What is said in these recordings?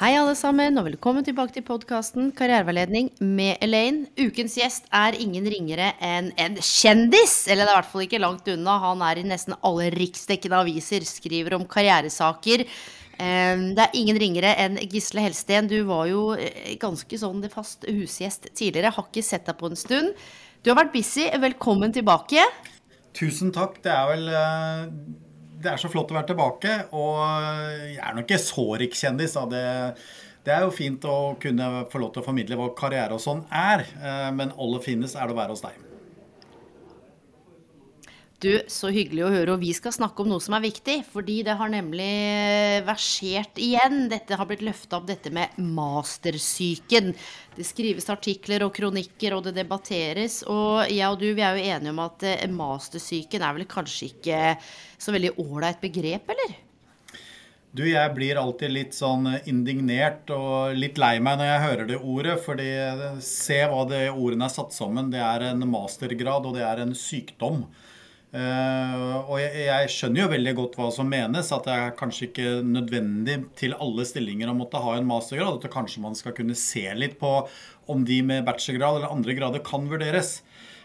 Hei, alle sammen, og velkommen tilbake til podkasten Karriereveiledning med Elaine. Ukens gjest er ingen ringere enn en kjendis! Eller det er i hvert fall ikke langt unna. Han er i nesten alle riksdekkende aviser, skriver om karrieresaker. Eh, Det er ingen ringere enn Gisle Helsten. Du var jo eh, ganske sånn fast husgjest tidligere. Har ikke sett deg på en stund. Du har vært busy. Velkommen tilbake. Tusen takk. Det er vel eh, Det er så flott å være tilbake. Og jeg er nok ikke så rikskjendis. da. Det, det er jo fint å kunne få lov til å formidle hva karriere og sånn er. eh, Men aller finest er det å være hos deg. Du, så hyggelig å høre. Og vi skal snakke om noe som er viktig. Fordi det har nemlig versert igjen. Dette har blitt løfta opp, dette med mastersyken. Det skrives artikler og kronikker, og det debatteres. Og jeg og du, vi er jo enige om at eh, mastersyken er vel kanskje ikke så veldig ålreit begrep, eller? Du, jeg blir alltid litt sånn indignert og litt lei meg når jeg hører det ordet. Fordi se hva det ordene er satt sammen. Det er en mastergrad, og det er en sykdom. Eh, og jeg, jeg skjønner jo veldig godt hva som menes, at det er kanskje ikke nødvendig til alle stillinger å måtte ha en mastergrad. At kanskje man skal kunne se litt på om de med bachelorgrad eller andre grader kan vurderes.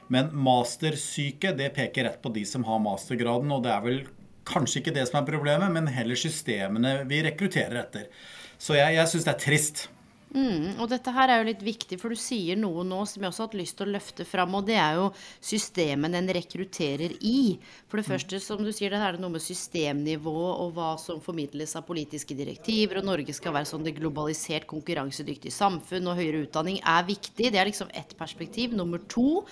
Men mastersyke, det peker rett på de som har mastergraden, og det er vel kanskje ikke det som er problemet, men heller systemene vi rekrutterer etter. Så jeg, jeg syns det er trist. Mm, og dette her er jo litt viktig, for du sier noe nå som jeg også har hatt lyst til å løfte fram, og det er jo systemet en rekrutterer i. For det første, som du sier, det er det noe med systemnivå og hva som formidles av politiske direktiver, og Norge skal være sånn det globalisert, konkurransedyktig samfunn, og høyere utdanning er viktig. Det er liksom ett perspektiv. Nummer to,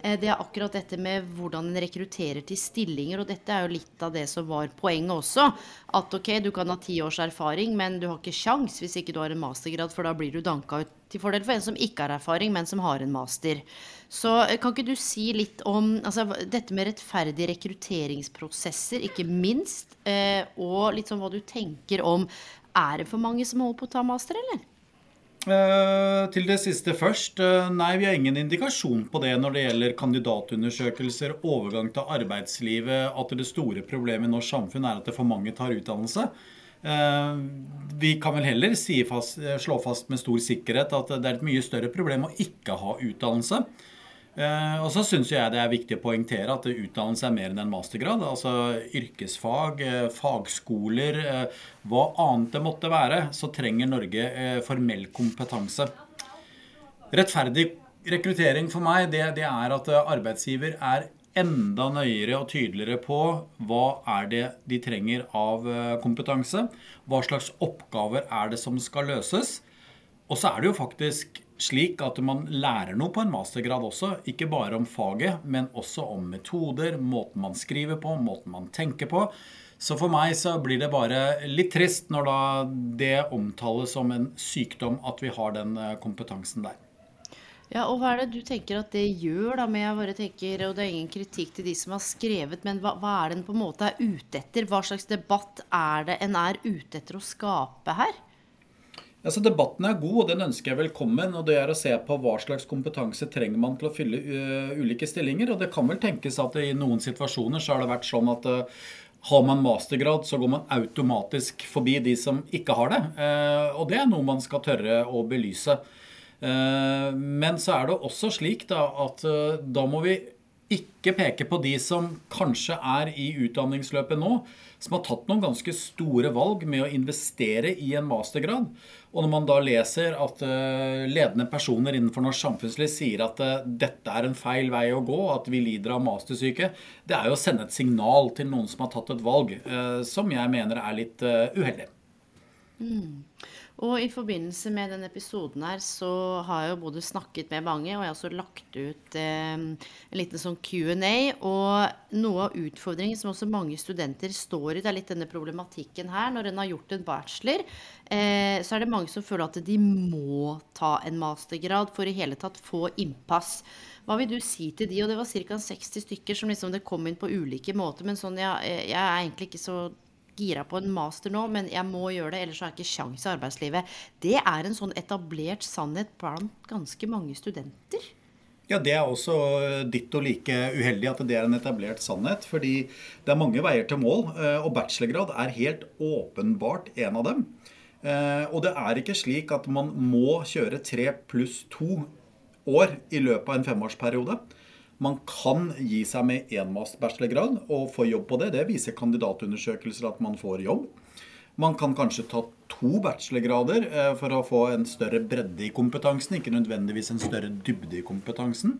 det er akkurat dette med hvordan en rekrutterer til stillinger, og dette er jo litt av det som var poenget også. At ok, du kan ha ti års erfaring, men du har ikke sjans hvis ikke du har en mastergrad, for da blir du danka ut til fordel for en som ikke har erfaring, men som har en master. Så eh, kan ikke du si litt om altså, dette med rettferdige rekrutteringsprosesser, ikke minst, eh, og litt sånn hva du tenker om Er det for mange som holder på å ta master, eller? Eh, til det siste først. Eh, nei, vi har ingen indikasjon på det når det gjelder kandidatundersøkelser, overgang til arbeidslivet, at det store problemet i norsk samfunn er at det for mange tar utdannelse. Eh, vi kan vel heller si fast, slå fast med stor sikkerhet at det er et mye større problem å ikke ha utdannelse. Eh, og så syns jeg det er viktig å poengtere at utdannelse er mer enn en mastergrad. Altså yrkesfag, eh, fagskoler, eh, hva annet det måtte være, så trenger Norge formell kompetanse. Rettferdig rekruttering for meg, det, det er at arbeidsgiver er enda nøyere og tydeligere på hva er det de trenger av kompetanse. Hva slags oppgaver er det som skal løses. Og så er det jo faktisk slik at man lærer noe på en mastergrad også. Ikke bare om faget, men også om metoder, måten man skriver på, måten man tenker på. Så for meg så blir det bare litt trist når da det omtales som en sykdom at vi har den eh, kompetansen der. Ja, og hva er det du tenker at det gjør da med jeg bare tenker, og det er ingen kritikk til de som har skrevet, men hva, hva er det en på en måte er ute etter? Hva slags debatt er det en er ute etter å skape her? Altså, debatten er god, og den ønsker jeg velkommen. og Det er å se på hva slags kompetanse trenger man til å fylle uh, ulike stillinger. og Det kan vel tenkes at i noen situasjoner så har det vært sånn at uh, har man mastergrad, så går man automatisk forbi de som ikke har det. Uh, og det er noe man skal tørre å belyse. Men så er det også slik da, at da må vi ikke peke på de som kanskje er i utdanningsløpet nå, som har tatt noen ganske store valg med å investere i en mastergrad. Og når man da leser at uh, ledende personer innenfor norsk samfunnsliv sier at uh, dette er en feil vei å gå, at vi lider av mastersyke, det er jo å sende et signal til noen som har tatt et valg uh, som jeg mener er litt uheldig. Mm. Og i forbindelse med denne episoden her, så har jeg jo både snakket med mange, og jeg har også lagt ut eh, en liten sånn Q&A. Og noe av utfordringen som også mange studenter står i, det er litt denne problematikken her. Når en har gjort en bachelor, eh, så er det mange som føler at de må ta en mastergrad for i hele tatt få innpass. Hva vil du si til de? Og det var ca. 60 stykker som liksom det kom inn på ulike måter. Men sånn, ja, jeg er egentlig ikke så gira på en master nå, men jeg må gjøre det, ellers har jeg ikke sjans i arbeidslivet. Det er en sånn etablert sannhet blant ganske mange studenter. Ja, Det er også ditt og like uheldig at det er en etablert sannhet. Fordi det er mange veier til mål, eh, og bachelorgrad er helt åpenbart en av dem. Eh, og det er ikke slik at man må kjøre tre pluss to år i løpet av en femårsperiode. Man kan gi seg med én bachelorgrad og få jobb på det. Det viser kandidatundersøkelser at man får jobb. Man kan kanskje ta to bachelorgrader eh, for å få en større bredde i kompetansen, ikke nødvendigvis en større dybde i kompetansen.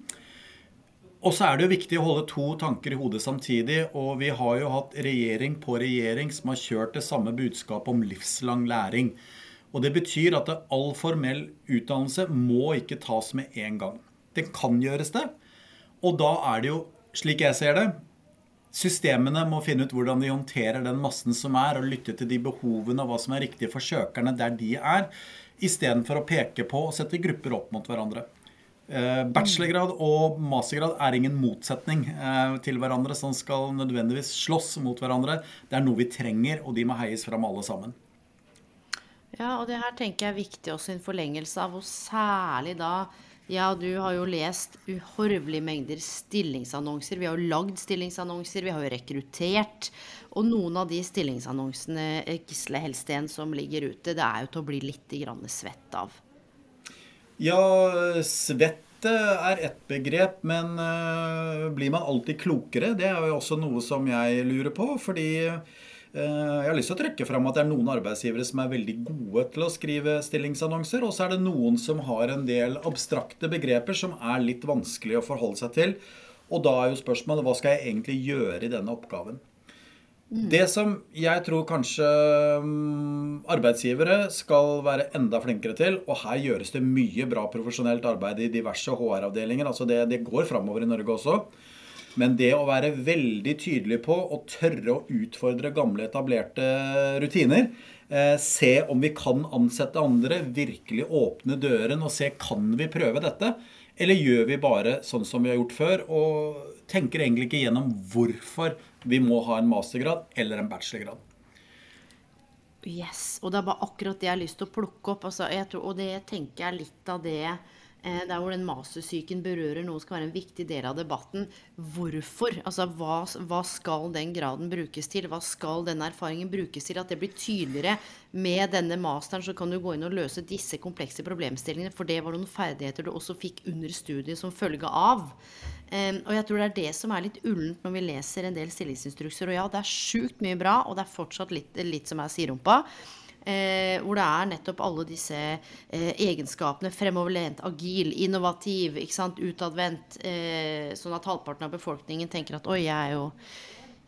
Og så er det jo viktig å holde to tanker i hodet samtidig. Og vi har jo hatt regjering på regjering som har kjørt det samme budskapet om livslang læring. Og det betyr at all formell utdannelse må ikke tas med en gang. Det kan gjøres det, og da er det jo, slik jeg ser det, systemene må finne ut hvordan de håndterer den massen som er, og lytte til de behovene og hva som er riktig for søkerne der de er, istedenfor å peke på og sette grupper opp mot hverandre. Eh, bachelorgrad og mastergrad er ingen motsetning eh, til hverandre som skal nødvendigvis slåss mot hverandre. Det er noe vi trenger, og de må heies fram alle sammen. Ja, og det her tenker jeg er viktig også i en forlengelse av, og særlig da ja, du har jo lest uhorvelige mengder stillingsannonser. Vi har jo lagd stillingsannonser, vi har jo rekruttert. Og noen av de stillingsannonsene eh, Gisle Helsten som ligger ute, det er jo til å bli litt svett av. Ja, svett er ett begrep, men uh, blir man alltid klokere? Det er jo også noe som jeg lurer på. fordi Eh, jeg har lyst til å trekke fram at det er noen arbeidsgivere som er veldig gode til å skrive stillingsannonser, og så er det noen som har en del abstrakte begreper som er litt vanskelig å forholde seg til. Og da er jo spørsmålet hva skal jeg egentlig gjøre i denne oppgaven? Mm. Det som jeg tror kanskje mm, arbeidsgivere skal være enda flinkere til, og her gjøres det mye bra profesjonelt arbeid i diverse HR-avdelinger, altså det, det går framover i Norge også, men det å være veldig tydelig på å tørre å utfordre gamle, etablerte rutiner eh, Se om vi kan ansette andre, virkelig åpne døren og se kan vi prøve dette. Eller gjør vi bare sånn som vi har gjort før, og tenker egentlig ikke gjennom hvorfor vi må ha en mastergrad eller en bachelorgrad. Yes, og det er bare akkurat det jeg har lyst til å plukke opp. Altså, tror, og det tenker jeg litt av det der hvor den mastersyken berører noe skal være en viktig del av debatten. Hvorfor? Altså, hva, hva, skal den graden brukes til? Hva skal den erfaringen brukes til? At det blir tydeligere med denne masteren, så kan du gå inn og løse disse komplekse problemstillingene. For det var noen ferdigheter du også fikk under studiet som følge av. Um, og jeg tror det er det som er litt ullent når vi leser en del stillingsinstrukser. Og ja, det er sjukt mye bra, og det er fortsatt litt, litt som er siderumpa. Eh, hvor det er nettopp alle disse eh, egenskapene. Fremoverlent, agil, innovativ, utadvendt. Eh, sånn at halvparten av befolkningen tenker at oi, jeg er jo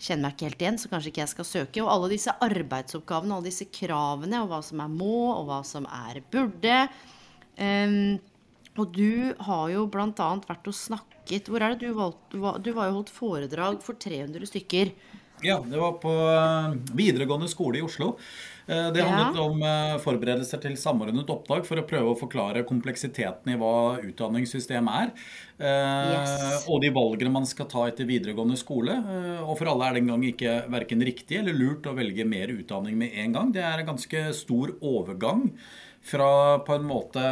kjenner meg ikke helt igjen, så kanskje ikke jeg skal søke. Og alle disse arbeidsoppgavene, alle disse kravene, og hva som er må, og hva som er burde. Um, og du har jo bl.a. vært og snakket Hvor er det du valgte Du var jo holdt foredrag for 300 stykker. Ja, det var på eh, videregående skole i Oslo. Eh, det handlet ja. om eh, forberedelser til samordnet opptak for å prøve å forklare kompleksiteten i hva utdanningssystemet er. Yes. Og de valgene man skal ta etter videregående skole. Og for alle er det en gang ikke verken riktig eller lurt å velge mer utdanning med en gang. Det er en ganske stor overgang fra på en måte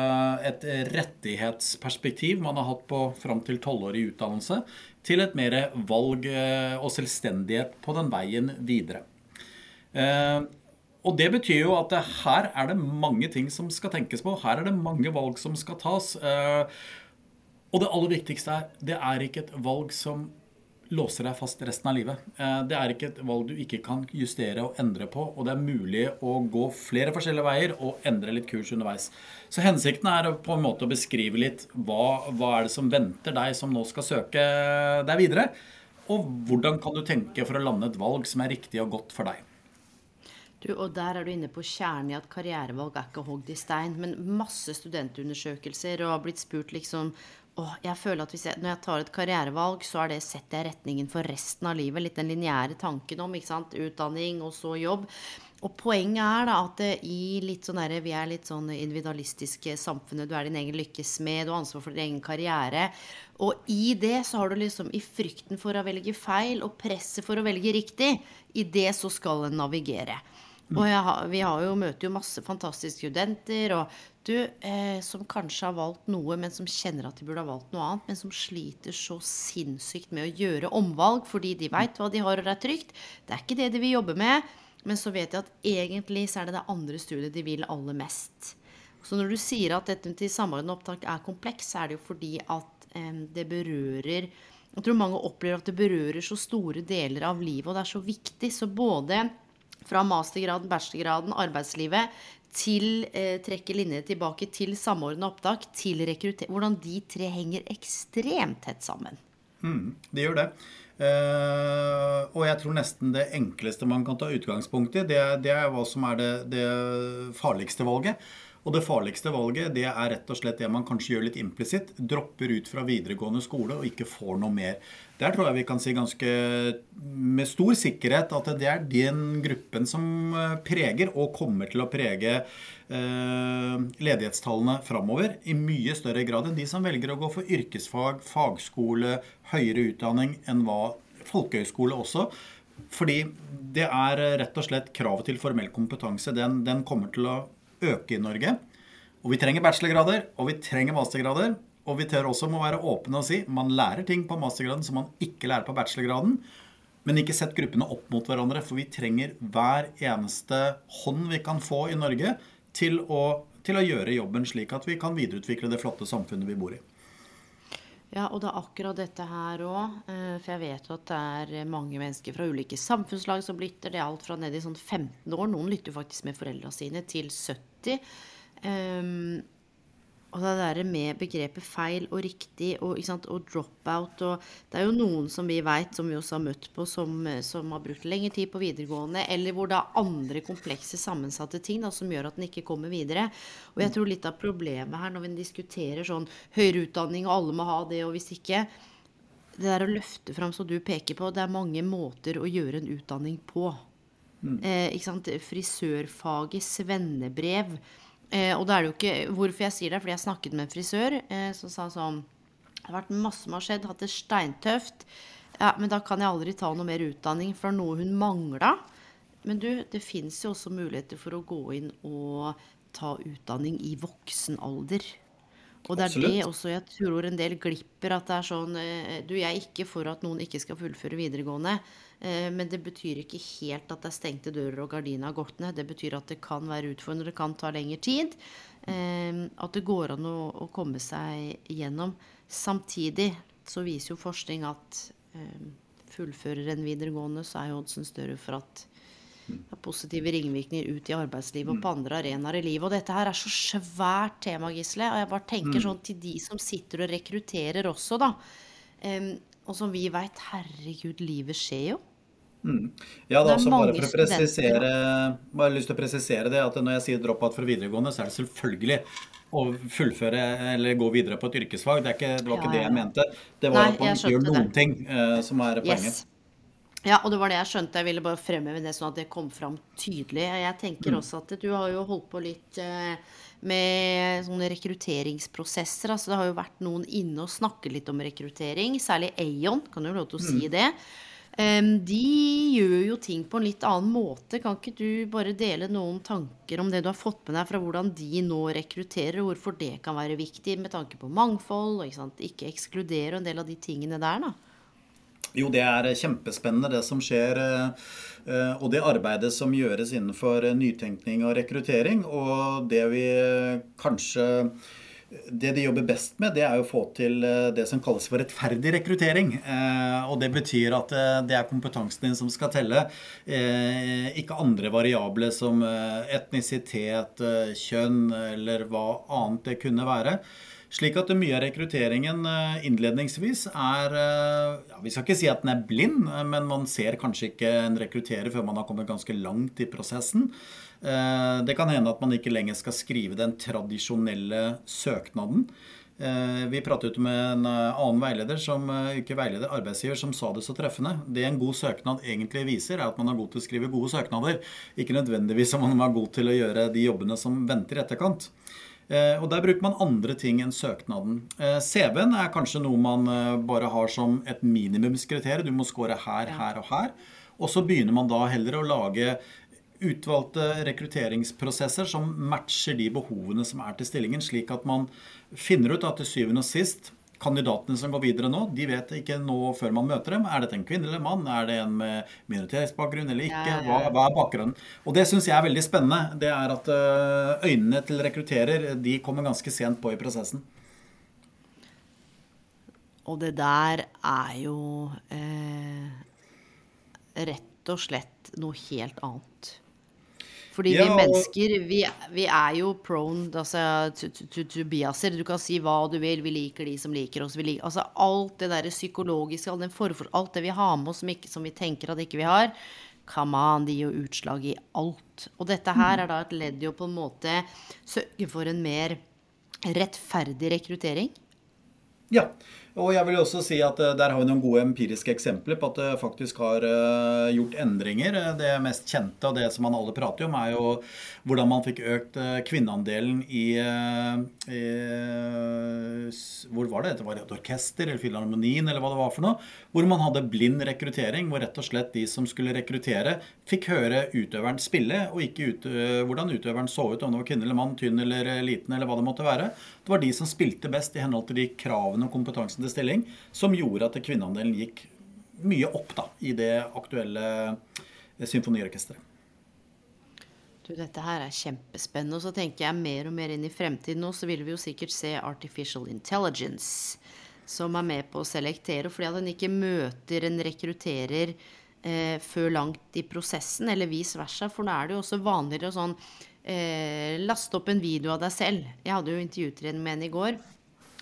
et rettighetsperspektiv man har hatt på fram til tolvårig utdannelse, til et mer valg eh, og selvstendighet på den veien videre. Og det betyr jo at her er det mange ting som skal tenkes på. Her er det mange valg som skal tas. Eh, og det aller viktigste er det er ikke et valg som låser deg fast resten av livet. Eh, det er ikke et valg du ikke kan justere og endre på, og det er mulig å gå flere forskjellige veier og endre litt kurs underveis. Så hensikten er på en måte å beskrive litt hva, hva er det som venter deg som nå skal søke deg videre, og hvordan kan du tenke for å lande et valg som er riktig og godt for deg. Du, og der er du inne på kjernen i at karrierevalg er ikke hogd i stein. Men masse studentundersøkelser og har blitt spurt liksom åh, jeg føler at jeg, Når jeg tar et karrierevalg, så er det setter jeg retningen for resten av livet. Litt den lineære tanken om ikke sant? utdanning og så jobb. Og poenget er da at i litt sånn der, vi er litt sånn individualistiske samfunnet. Du er din egen lykkes med, du har ansvar for din egen karriere. Og i det så har du liksom i frykten for å velge feil og presset for å velge riktig, i det så skal en navigere. Og har, vi har jo, møter jo masse fantastiske studenter og du, eh, som kanskje har valgt noe, men som kjenner at de burde ha valgt noe annet, men som sliter så sinnssykt med å gjøre omvalg fordi de veit hva de har og det er trygt. Det er ikke det de vil jobbe med, men så vet de at egentlig så er det det andre studiet de vil aller mest. Så når du sier at dette til samordnet opptak er kompleks, så er det jo fordi at eh, det berører Jeg tror mange opplever at det berører så store deler av livet, og det er så viktig. Så både fra mastergraden, bachelorgraden, arbeidslivet, til eh, trekke linjer tilbake til samordna opptak, til rekruttering Hvordan de tre henger ekstremt tett sammen. Mm, det gjør det. Uh, og jeg tror nesten det enkleste man kan ta utgangspunkt i, det, det er hva som er det, det farligste valget. Og det farligste valget det er rett og slett det man kanskje gjør litt implisitt. Dropper ut fra videregående skole og ikke får noe mer. Der tror jeg vi kan si ganske med stor sikkerhet at det er den gruppen som eh, preger og kommer til å prege eh, ledighetstallene framover i mye større grad enn de som velger å gå for yrkesfag, fagskole, høyere utdanning enn hva folkehøyskole også. Fordi det er rett og slett kravet til formell kompetanse. Den, den kommer til å øke i Norge. Og vi trenger bachelorgrader, og vi trenger mastergrader. Og vi tør også må være åpne og si man lærer ting på mastergraden som man ikke lærer på bachelorgraden. Men ikke sett gruppene opp mot hverandre, for vi trenger hver eneste hånd vi kan få i Norge til å, til å gjøre jobben slik at vi kan videreutvikle det flotte samfunnet vi bor i. Ja, og det er akkurat dette her òg. Eh, for jeg vet jo at det er mange mennesker fra ulike samfunnslag som lytter. Det er alt fra ned i sånn 15 år, noen lytter jo faktisk med foreldra sine, til 70. Um, og det der med begrepet feil og riktig og, og drop-out og Det er jo noen som vi veit, som vi også har møtt på, som, som, har brukt lengre tid på videregående, eller hvor det er andre komplekse, sammensatte ting da, som gjør at den ikke kommer videre. Og jeg tror litt av problemet her når vi diskuterer sånn høyere utdanning, og alle må ha det, og hvis ikke Det der å løfte fram, som du peker på, det er mange måter å gjøre en utdanning på. Mm. Eh, ikke sant? Frisørfaget, svennebrev Eh, og da er det jo ikke Hvorfor jeg sier det, fordi jeg snakket med en frisør eh, som sa sånn Det har vært masse som har skjedd, hatt det steintøft. Ja, men da kan jeg aldri ta noe mer utdanning, for noe hun mangla. Men du, det fins jo også muligheter for å gå inn og ta utdanning i voksen alder. Og det er Absolutt. det også jeg tror en del glipper. At det er sånn eh, Du, jeg er ikke for at noen ikke skal fullføre videregående. Eh, men det betyr ikke helt at det er stengte dører og gardina har gått ned. Det betyr at det kan være utfordrende, det kan ta lengre tid. Eh, at det går an å komme seg gjennom. Samtidig så viser jo forskning at fullfører en videregående, så er jo oddsen større for at det er positive ringvirkninger ut i arbeidslivet og på andre arenaer i livet. Og dette her er så svært tema, Gisle. Og jeg bare tenker mm. sånn til de som sitter og rekrutterer også, da. Og som vi veit, herregud, livet skjer jo. Mm. Ja, da, også bare for å presisere bare lyst til å presisere det, at når jeg sier drop-out fra videregående, så er det selvfølgelig å fullføre eller gå videre på et yrkesfag. Det, ikke, det var ikke ja, ja. det jeg mente. Det var Nei, at man gjør noen det. ting uh, som er poenget. Yes. Ja, og det var det jeg skjønte. Jeg ville bare fremheve det sånn at det kom fram tydelig. Jeg tenker mm. også at du har jo holdt på litt uh, med sånne rekrutteringsprosesser. Altså det har jo vært noen inne og snakket litt om rekruttering. Særlig Aon, kan du jo lov til å si mm. det. Um, de gjør jo ting på en litt annen måte. Kan ikke du bare dele noen tanker om det du har fått med deg fra hvordan de nå rekrutterer, og hvorfor det kan være viktig med tanke på mangfold, og ikke, ikke ekskludere en del av de tingene der, da? Jo, det er kjempespennende det som skjer. Eh, og det arbeidet som gjøres innenfor nytenkning og rekruttering. Og det vi kanskje det de jobber best med, det er å få til eh, det som kalles for rettferdig rekruttering. Eh, og det betyr at det er kompetansen din som skal telle, ikke andre variable som etnisitet, kjønn eller hva annet det kunne være. Slik at mye av rekrutteringen eh, innledningsvis er eh, ja, Vi skal ikke si at den er blind, eh, men man ser kanskje ikke en rekrutterer før man har kommet ganske langt i prosessen. Det kan hende at man ikke lenger skal skrive den tradisjonelle søknaden. Vi pratet med en annen veileder, som, ikke veileder, arbeidsgiver, som sa det så treffende. Det en god søknad egentlig viser, er at man er god til å skrive gode søknader. Ikke nødvendigvis om man er god til å gjøre de jobbene som venter i etterkant. Eh, og Der bruker man andre ting enn søknaden. Eh, CV-en er kanskje noe man eh, bare har som et minimumskriterium. Du må score her, her og her. Og så begynner man da heller å lage utvalgte rekrutteringsprosesser som matcher de behovene som er til stillingen, slik at man finner ut at til syvende og sist kandidatene som går videre nå, de vet ikke nå før man møter dem. Er dette en kvinne eller en mann? Er det en med minoritetsbakgrunn eller ikke? Hva, hva er bakgrunnen? Og det syns jeg er veldig spennende. Det er at eh, øynene til rekrutterer de kommer ganske sent på i prosessen. Og det der er jo eh, rett og slett noe helt annet. Fordi ja, vi mennesker, vi, vi, er jo prone altså, to, to, to, biaser. Du kan si hva du vil. Vi liker de som liker oss. Liker, altså, alt det der psykologiske, all den forfor, alt det vi har med oss som, ikke, som vi tenker at ikke vi har, come on, de gir jo utslag i alt. Og dette her mm. er da et ledd i å på en måte sørge for en mer rettferdig rekruttering. Ja. Og jeg vil også si at eh, Der har vi noen gode empiriske eksempler på at det faktisk har eh, gjort endringer. Det mest kjente og det som man alle prater om, er jo hvordan man fikk økt eh, kvinneandelen i, i Hvor var det? Det var et orkester eller Filharmonien eller hva det var for noe. Hvor man hadde blind rekruttering, hvor rett og slett de som skulle rekruttere, fikk høre utøveren spille, og ikke ut, hvordan utøveren så ut, om det var kvinne eller mann, tynn eller liten eller hva det måtte være. Det var de som spilte best i henhold til de kravene og kompetansen til stilling, som gjorde at kvinneandelen gikk mye opp da, i det aktuelle eh, symfoniorkesteret. Dette her er kjempespennende. Og så tenker jeg mer og mer inn i fremtiden nå, så vil vi jo sikkert se artificial intelligence som er med på å selektere. Fordi at en ikke møter en rekrutterer eh, før langt i prosessen, eller vice versa. For nå er det jo også vanligere å sånn eh, laste opp en video av deg selv. Jeg hadde jo intervjutrening med en i går.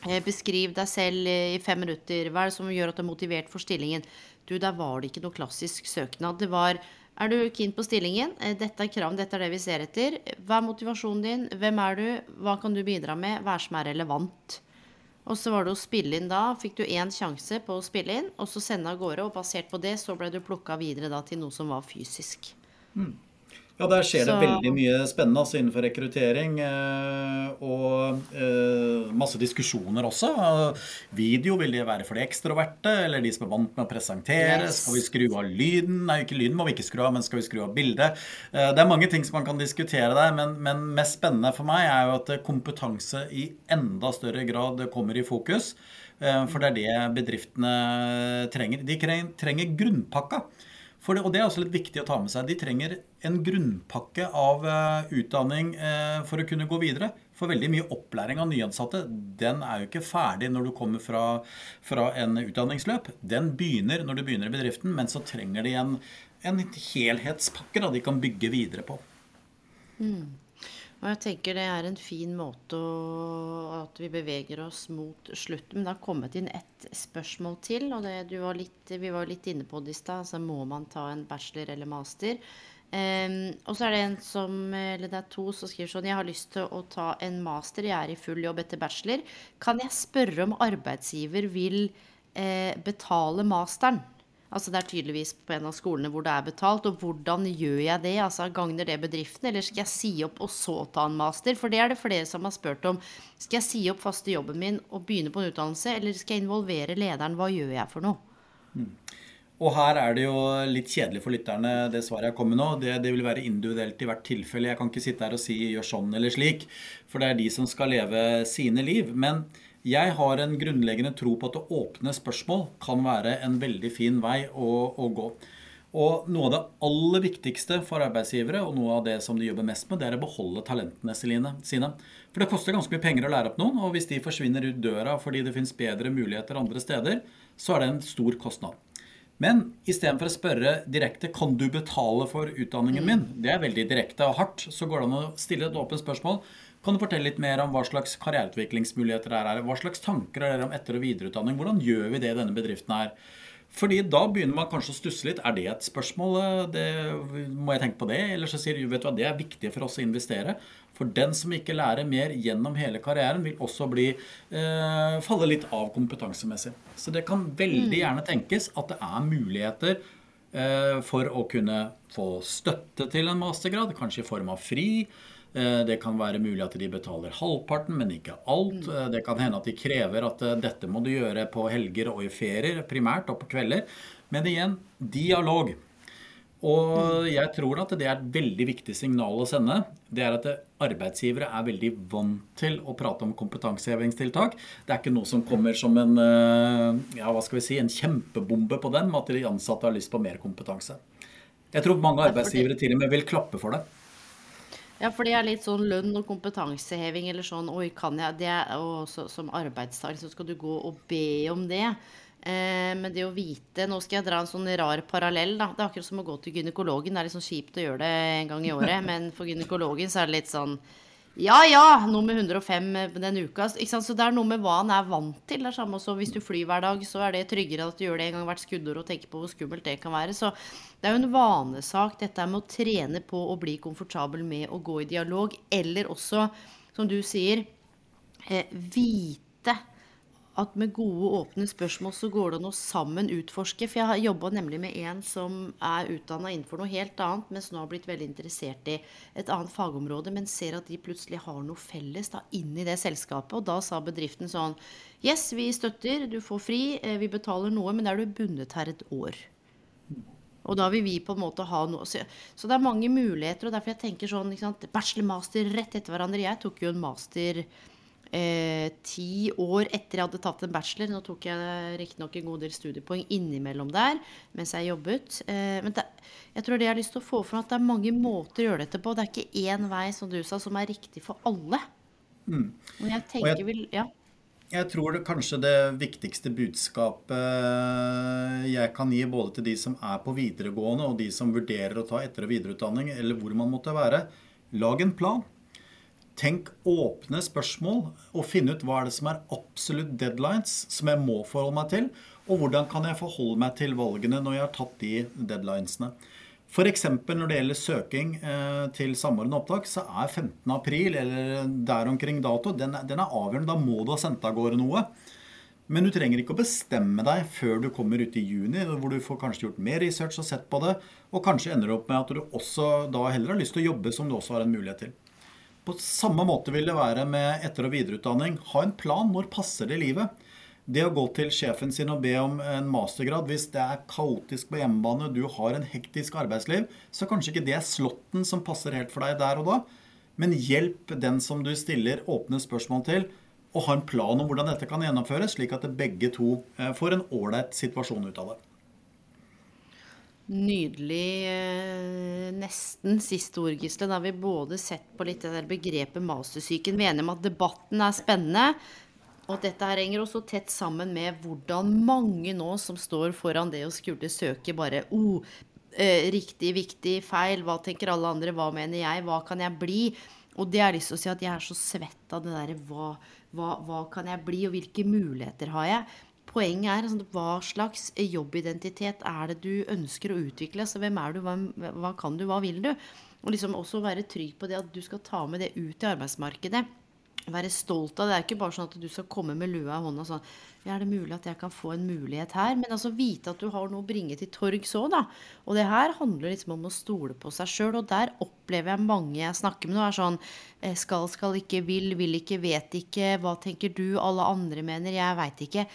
Eh, beskriv deg selv i fem minutter. Hva er det som gjør at du er motivert for stillingen? Du, der var det ikke noe klassisk søknad. Det var er du keen på stillingen? Eh, dette er krav, dette er det vi ser etter. Hva er motivasjonen din? Hvem er du? Hva kan du bidra med? Hva er som er relevant? Og så var det å spille inn da. Fikk du én sjanse på å spille inn, og så sende av gårde. Og basert på det så ble du plukka videre da til noe som var fysisk. Mm. Ja, der skjer det veldig mye spennende altså, innenfor rekruttering. Eh, og eh, masse diskusjoner også. Video, vil det være for de ekstroverte eller de som er vant med å presentere? Yes. Skal vi skru av lyden? Nei, ikke lyden må vi ikke skru av, men skal vi skru av bildet? Eh, det er mange ting som man kan diskutere der, men, men, mest spennende for meg er jo at kompetanse i enda større grad kommer i fokus. Eh, for det er det bedriftene trenger. De trenger grunnpakka. Det, og det er også litt viktig å ta med seg. De trenger en grunnpakke av uh, utdanning uh, for å kunne gå videre. For veldig mye opplæring av nyansatte den er jo ikke ferdig når du kommer fra, fra en utdanningsløp. Den begynner når du begynner i bedriften, men så trenger de en, en helhetspakke da, de kan bygge videre på. Mm. Og jeg tenker det er en fin måte å, at vi beveger oss mot slutten. Men det har kommet inn ett spørsmål til, og det, var litt, vi var litt inne på det i stad. Altså må man ta en bachelor eller master? Um, og så er det en som, eller det er to som skriver sånn Jeg har lyst til å ta en master, jeg er i full jobb etter bachelor. Kan jeg spørre om arbeidsgiver vil eh, betale masteren? Altså Det er tydeligvis på en av skolene hvor det er betalt. Og hvordan gjør jeg det? Altså Gagner det bedriften, eller skal jeg si opp og så ta en master? For det er det flere som har spurt om. Skal jeg si opp faste jobben min og begynne på en utdannelse, eller skal jeg involvere lederen? Hva gjør jeg for noe? Mm. Og her er det jo litt kjedelig for lytterne, det svaret jeg kom med nå. Det, det, vil være individuelt i hvert tilfelle. Jeg kan ikke sitte her og si 'gjør sånn' eller slik. For det er de som skal leve sine liv. Men jeg har en grunnleggende tro på at å åpne spørsmål kan være en veldig fin vei å, å, gå. Og noe av det aller viktigste for arbeidsgivere, og noe av det som de jobber mest med, det er å beholde talentene sine. For det koster ganske mye penger å lære opp noen, og hvis de forsvinner ut døra fordi det fins bedre muligheter andre steder, så er det en stor kostnad. Men istedenfor å spørre direkte kan du betale for utdanningen min, det er veldig direkte og hardt, så går det an å stille et åpent spørsmål. Kan du fortelle litt mer om hva slags karriereutviklingsmuligheter det er? Hva slags tanker er dere om etter- og videreutdanning? Hvordan gjør vi det i denne bedriften her? Fordi da begynner man kanskje å stusse litt. Er det et spørsmål? Det, må jeg tenke på det? Eller så sier du vet du hva, det er viktig for oss å investere. For den som ikke lærer mer gjennom hele karrieren, vil også bli, eh, falle litt av kompetansemessig. Så det kan veldig gjerne tenkes at det er muligheter eh, for å kunne få støtte til en mastergrad, kanskje i form av fri. Eh, det kan være mulig at de betaler halvparten, men ikke alt. Mm. Eh, Det kan hende at de krever at eh, dette må du gjøre på helger og i ferier, primært, og på kvelder. Men igjen, dialog. Og Mm. jeg tror at det er et veldig viktig signal å sende. Det er at arbeidsgivere er veldig vant til å prate om kompetansehevingstiltak. Det er ikke noe som kommer som en, ja, hva skal vi si, en kjempebombe på dem, at de ansatte har lyst på mer kompetanse. Jeg tror mange arbeidsgivere til og med vil klappe for det. Ja, for det er litt sånn lønn og kompetanseheving eller sånn Oi, kan jeg det? Og så, som arbeidstaker så skal du gå og be om det. Eh, men det å vite Nå skal jeg dra en sånn rar parallell, da. Det er akkurat som å gå til gynekologen. Det er litt sånn kjipt å gjøre det en gang i året, men for gynekologen så er det litt sånn ja ja, nummer 105 den uka. Så det er noe med hva han er vant til. Det er samme også hvis du flyr hver dag, så er det tryggere at du gjør det en gang hvert skuddår og tenker på hvor skummelt det kan være. Så det er jo en vanesak dette med å trene på å bli komfortabel med å gå i dialog, eller også, som du sier, eh, vite at med gode, åpne spørsmål så går det an å sammen utforske. For jeg har jobba nemlig med en som er utdanna innenfor noe helt annet, mens nå har blitt veldig interessert i et annet fagområde, men ser at de plutselig har noe felles da inni det selskapet. Og da sa bedriften sånn Yes, vi støtter, du får fri, eh, vi betaler noe, men er du bundet her et år. Og da vil vi på en måte ha noe Så, så det er mange muligheter, og derfor jeg tenker sånn? Bachelor, master rett etter hverandre. Jeg tok jo en master eh, ti år etter jeg hadde tatt en bachelor. Nå tok jeg riktignok en god del studiepoeng innimellom der mens jeg jobbet. Eh, men det, jeg tror det jeg har lyst til å få fram, at det er mange måter å gjøre dette på. Det er ikke én vei, som du sa, som er riktig for alle. Og jeg tenker vel Ja. Jeg tror det kanskje det viktigste budskapet jeg kan gi både til de som er på videregående, og de som vurderer å ta etter- og videreutdanning, eller hvor man måtte være, lag en plan. Tenk åpne spørsmål, og finne ut hva er det som er absolutt deadlines som jeg må forholde meg til, og hvordan kan jeg forholde meg til valgene når jeg har tatt de deadlinesene. F.eks. når det gjelder søking eh, til samordna opptak, så er 15. april eller der omkring dato den er, den er avgjørende. Da må du ha sendt av gårde noe. Men du trenger ikke å bestemme deg før du kommer ut i juni, hvor du får kanskje gjort mer research og sett på det, og kanskje ender opp med at du også da heller har lyst til å jobbe som du også har en mulighet til. På samme måte vil det være med etter- og videreutdanning. Ha en plan. Når passer det i livet? Det å gå til sjefen sin og be om en mastergrad hvis det er kaotisk på hjemmebane, du har en hektisk arbeidsliv, så kanskje ikke det er slåtten som passer helt for deg der og da. Men hjelp den som du stiller åpne spørsmål til, og ha en plan om hvordan dette kan gjennomføres, slik at begge to eh, får en ålreit situasjon ut av det. Nydelig. eh, Nesten siste ord, Gisle. Da har vi både sett på litt det der begrepet mastersyken. Vi er enige om at debatten er spennende. Og dette her henger også tett sammen med hvordan mange nå som står foran det å skulle søke bare oh, eh, riktig, viktig, feil. Hva tenker alle andre? Hva mener jeg? Hva kan jeg bli? Og det har jeg lyst til å si at jeg er så svett av det derre hva, hva, hva kan jeg bli, og hvilke muligheter har jeg? Poenget er altså, hva slags jobbidentitet er det du ønsker å utvikle? Altså, hvem er du, hva, hva kan du, hva vil du? Og liksom også være trygg på det at du skal ta med det ut i arbeidsmarkedet. Være stolt av det. Det er ikke bare sånn at du skal komme med lua i hånda sånn ja, Er det mulig at jeg kan få en mulighet her? Men altså vite at du har noe å bringe til torgs òg, da. Og det her handler liksom om å stole på seg sjøl. Og der opplever jeg mange jeg snakker med nå, er sånn eh, skal, skal ikke, vil, vil ikke, vet ikke. Hva tenker du? Alle andre mener. Jeg veit ikke.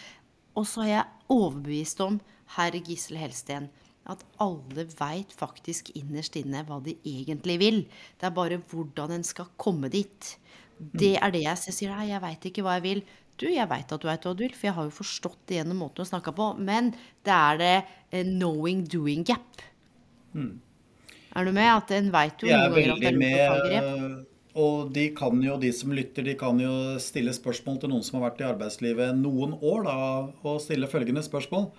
Og så er jeg overbevist om, herr Gisle Helsten, at alle veit faktisk innerst inne hva de egentlig vil. Det er bare hvordan en skal komme dit. Det er det jeg sier. Nei, jeg veit ikke hva jeg vil. Du, jeg veit at du veit hva du vil, for jeg har jo forstått det gjennom måten å snakke på. Men det er det eh, knowing doing gap. Er du med? At en veit jo Jeg noen ganger at det er lurt å ta grep. Og de kan jo, de som lytter, de kan jo stille spørsmål til noen som har vært i arbeidslivet noen år, da, og stille følgende spørsmål.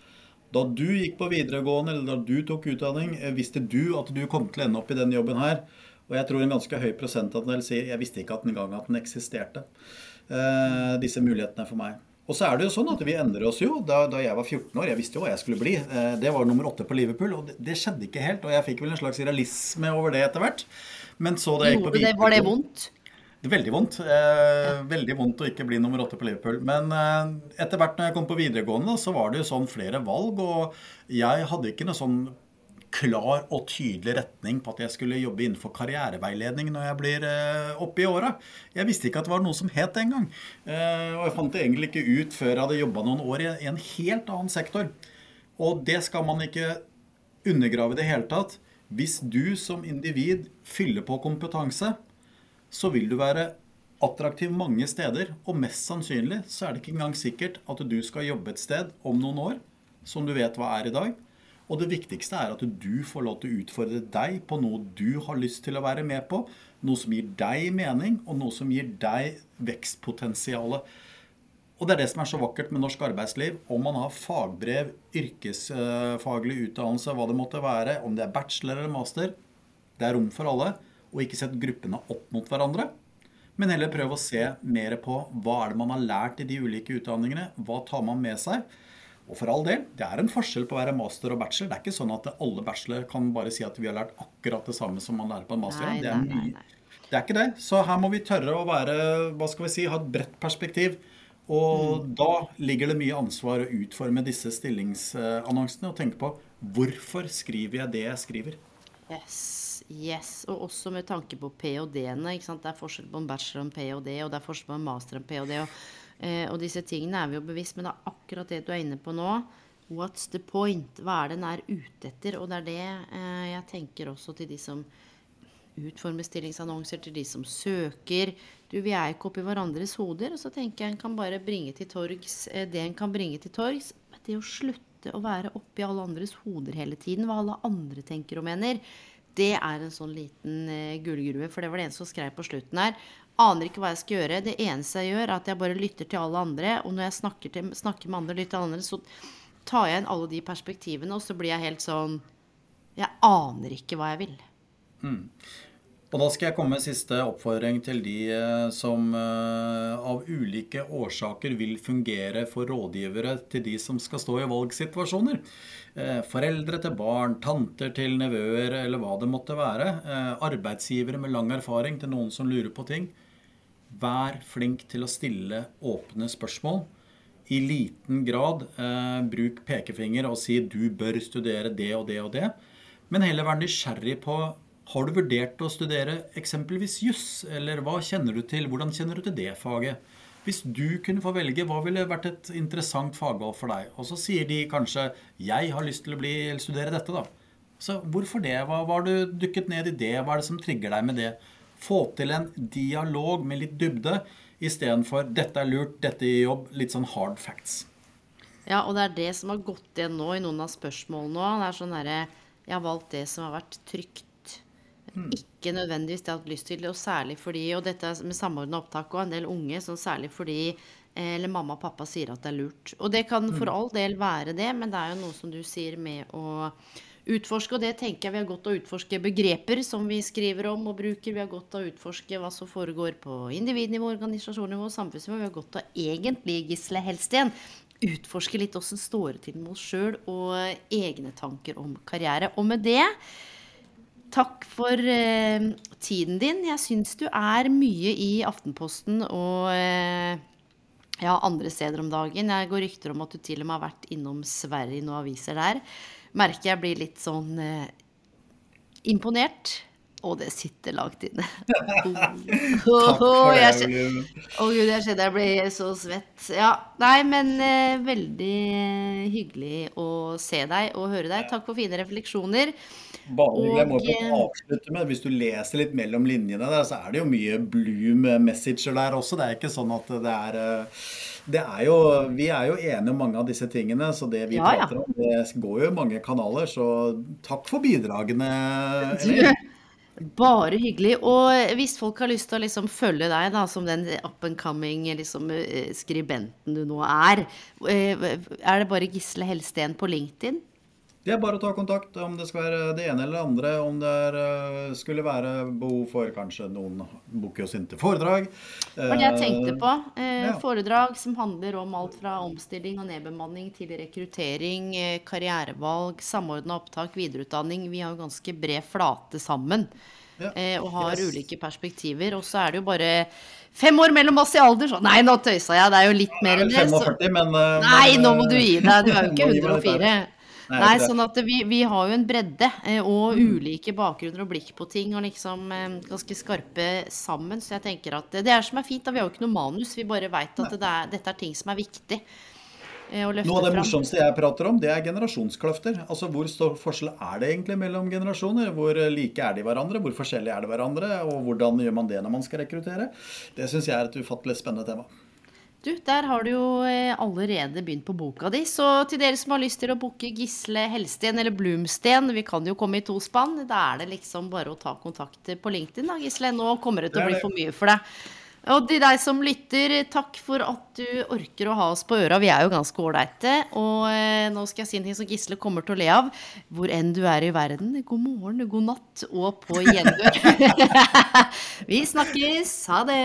Da du gikk på videregående, eller da du tok utdanning, eh, visste du at du kom til å ende opp i den jobben her? Og jeg tror en ganske høy prosentandel sier jeg visste ikke at engang at den eksisterte. Eh, disse mulighetene for meg. Og så er det jo sånn at vi endrer oss jo. Da, da, jeg var 14 år, jeg visste jo hva jeg skulle bli. Eh, det var nummer åtte på Liverpool, og det, det, skjedde ikke helt. Og jeg fikk vel en slags realisme over det etter hvert. Men så da jeg gikk på det, Var det vondt? Det veldig vondt. Eh, veldig vondt å ikke bli nummer åtte på Liverpool. Men eh, etter hvert når jeg kom på videregående, så var det jo sånn flere valg. Og jeg hadde ikke noe sånn klar og tydelig retning på at jeg skulle jobbe innenfor karriereveiledning når jeg blir eh, oppe i åra. Jeg visste ikke at det var noe som het det engang. Eh, og jeg fant det egentlig ikke ut før jeg hadde jobba noen år i en helt annen sektor. Og det skal man ikke undergrave i det hele tatt. Hvis du som individ fyller på kompetanse, så vil du være attraktiv mange steder. Og mest sannsynlig så er det ikke engang sikkert at du skal jobbe et sted om noen år som du vet hva er i dag. Og det viktigste er at du får lov til å utfordre deg på noe du har lyst til å være med på. Noe som gir deg mening, og noe som gir deg vekstpotensialet. Og det er det som er så vakkert med norsk arbeidsliv. Om man har fagbrev, yrkesfaglig utdannelse, hva det måtte være, om det er bachelor eller master, det er rom for alle. Og ikke sett gruppene opp mot hverandre. Men heller prøve å se mer på hva er det man har lært i de ulike utdanningene. Hva tar man med seg? Og for all del, det er en forskjell på å være master og bachelor. Det er ikke sånn at alle bachelor kan bare si at vi har lært akkurat det samme som man lærer på en master. Nei, det, er nei, nei, det er ikke det. Så her må vi tørre å være, hva skal vi si, ha et bredt perspektiv. Og mm. da ligger det mye ansvar å utforme disse stillingsannonsene og tenke på hvorfor skriver jeg det jeg skriver. Yes, yes. Og også med tanke på ph.d.-ene. Det er forskjell på en bachelor og en ph.d., og det er forskjell på en master og en ph.d. Og Eh, og disse tingene er vi jo bevisst, men det er akkurat det du er inne på nå. What's the point? Hva er det den er ute etter? Og det er det eh, jeg tenker også til de som utformer stillingsannonser, til de som søker. Du, vi er ikke oppi hverandres hoder. Og så tenker jeg en kan bare bringe til torgs eh, det en kan bringe til torgs. Men Det å slutte å være oppi alle andres hoder hele tiden, hva alle andre tenker og mener, det er en sånn liten uh, gullgruve. For det var det en som skrev på slutten her. Aner ikke hva jeg skal gjøre. Det eneste jeg gjør, er at jeg bare lytter til alle andre. Og når jeg snakker, til, snakker med andre, lytter til andre, så tar jeg inn alle de perspektivene, og så blir jeg helt sånn Jeg aner ikke hva jeg vil. Mm. Og da skal jeg komme med siste oppfordring til de eh, som uh, av ulike årsaker vil fungere for rådgivere til de som skal stå i valgsituasjoner. Uh, foreldre til barn, tanter til nevøer eller hva det måtte være. Arbeidsgivere med lang erfaring til noen som lurer på ting. Vær flink til å stille åpne spørsmål. I liten grad eh, bruk pekefinger og si 'du bør studere det og det og det'. Men heller vær nysgjerrig på har du vurdert å studere eksempelvis juss, eller hva kjenner du til? Hvordan kjenner du til det faget? Hvis du kunne få velge, hva ville vært et interessant fagvalg for deg? Og så sier de kanskje 'jeg har lyst til å bli, studere dette', da. Så hvorfor det? Hva har du dykket ned i det? Hva er det som trigger deg med det? Få til en dialog med litt dybde istedenfor 'dette er lurt, dette gir jobb', litt sånn hard facts. Ja, og det er det som har gått igjen nå i noen av spørsmålene òg. Det er sånn derre Jeg har valgt det som har vært trygt. Hmm. Ikke nødvendigvis det jeg har hatt lyst til, og særlig fordi Og dette med samordna opptak og en del unge, sånn særlig fordi eh, eller mamma og pappa sier at det er lurt. Og det kan for hmm. all del være det, men det er jo noe som du sier med å utforske. Og det tenker jeg vi har godt av å utforske begreper som vi skriver om og bruker. Vi har godt av å utforske hva som foregår på individnivå, organisasjonsnivå, samfunnsnivå. Vi har godt av egentlig, Gisle Helsten, utforske litt åssen står det til med oss sjøl og egne tanker om karriere. Og med det Takk for eh, tiden din. Jeg syns du er mye i Aftenposten og eh, ja, andre steder om dagen. Jeg går rykter om at du til og med har vært innom Sverige i noen aviser der merker jeg blir litt sånn eh, imponert. Og det sitter langt inne. Takk for det, Evelyn. Å gud, jeg kjenner jeg blir så svett. Ja, nei, men eh, veldig hyggelig å se deg og høre deg. Takk for fine refleksjoner. Bare jeg må få eh, avslutte med, Hvis du leser litt mellom linjene, der, så er det jo mye bloom messager der også. Det er ikke sånn at det er det er jo, vi er jo enige om mange av disse tingene, så det vi ja, prater om, det går jo i mange kanaler. Så takk for bidragene. Eller? Bare hyggelig. Og hvis folk har lyst til å liksom følge deg da, som den up and coming liksom, eh, skribenten du nå er, eh, er det bare Gisle Helsten på LinkedIn? Det er bare å ta kontakt, om det skal være det ene eller det andre. Om det er, eh, skulle være behov for kanskje noen booker oss inn til foredrag. Det var det jeg tenkte på. Eh, ja. Foredrag som handler om alt fra omstilling og nedbemanning til rekruttering, eh, karrierevalg, samordna opptak, videreutdanning. Vi har jo ganske bred flate sammen. Ja. eh, Og har Yes. ulike perspektiver. Og så er det jo bare fem år mellom oss i alder. Så nei, nå tøysa jeg. Det er jo litt mer enn det. så- 45, men eh, Nei, nå må du gi deg. Du er jo ikke gi meg litt 104. Nei, Nei, sånn at vi, vi har jo en bredde eh, og ulike bakgrunner og blikk på ting, og liksom eh, ganske skarpe sammen. Så jeg tenker at det er som er fint, da. Vi har jo ikke noe manus. Vi bare veit at det er, dette er ting som er viktig eh, Noe av det morsomste jeg prater om, det er generasjonskløfter. Altså Hvor stor forskjell er det egentlig mellom generasjoner? Hvor like er de hverandre? Hvor forskjellige er de hverandre? Og hvordan gjør man det når man skal rekruttere? Det syns jeg er et ufattelig spennende tema. Du, der har du jo eh, allerede begynt på boka di. Så til dere som har lyst til å booke Gisle Helsten eller Blomsten, vi kan jo komme i to spann, da er det liksom bare å ta kontakt på LinkedIn da, Gisle. Nå kommer det til å bli for mye for deg. Og til deg som lytter, takk for at du orker å ha oss på øra. Vi er jo ganske ålreite. Og eh, nå skal jeg si en ting som Gisle kommer til å le av. Hvor enn du er i verden, god morgen, god natt og på gjenhør. vi snakkes. Ha det.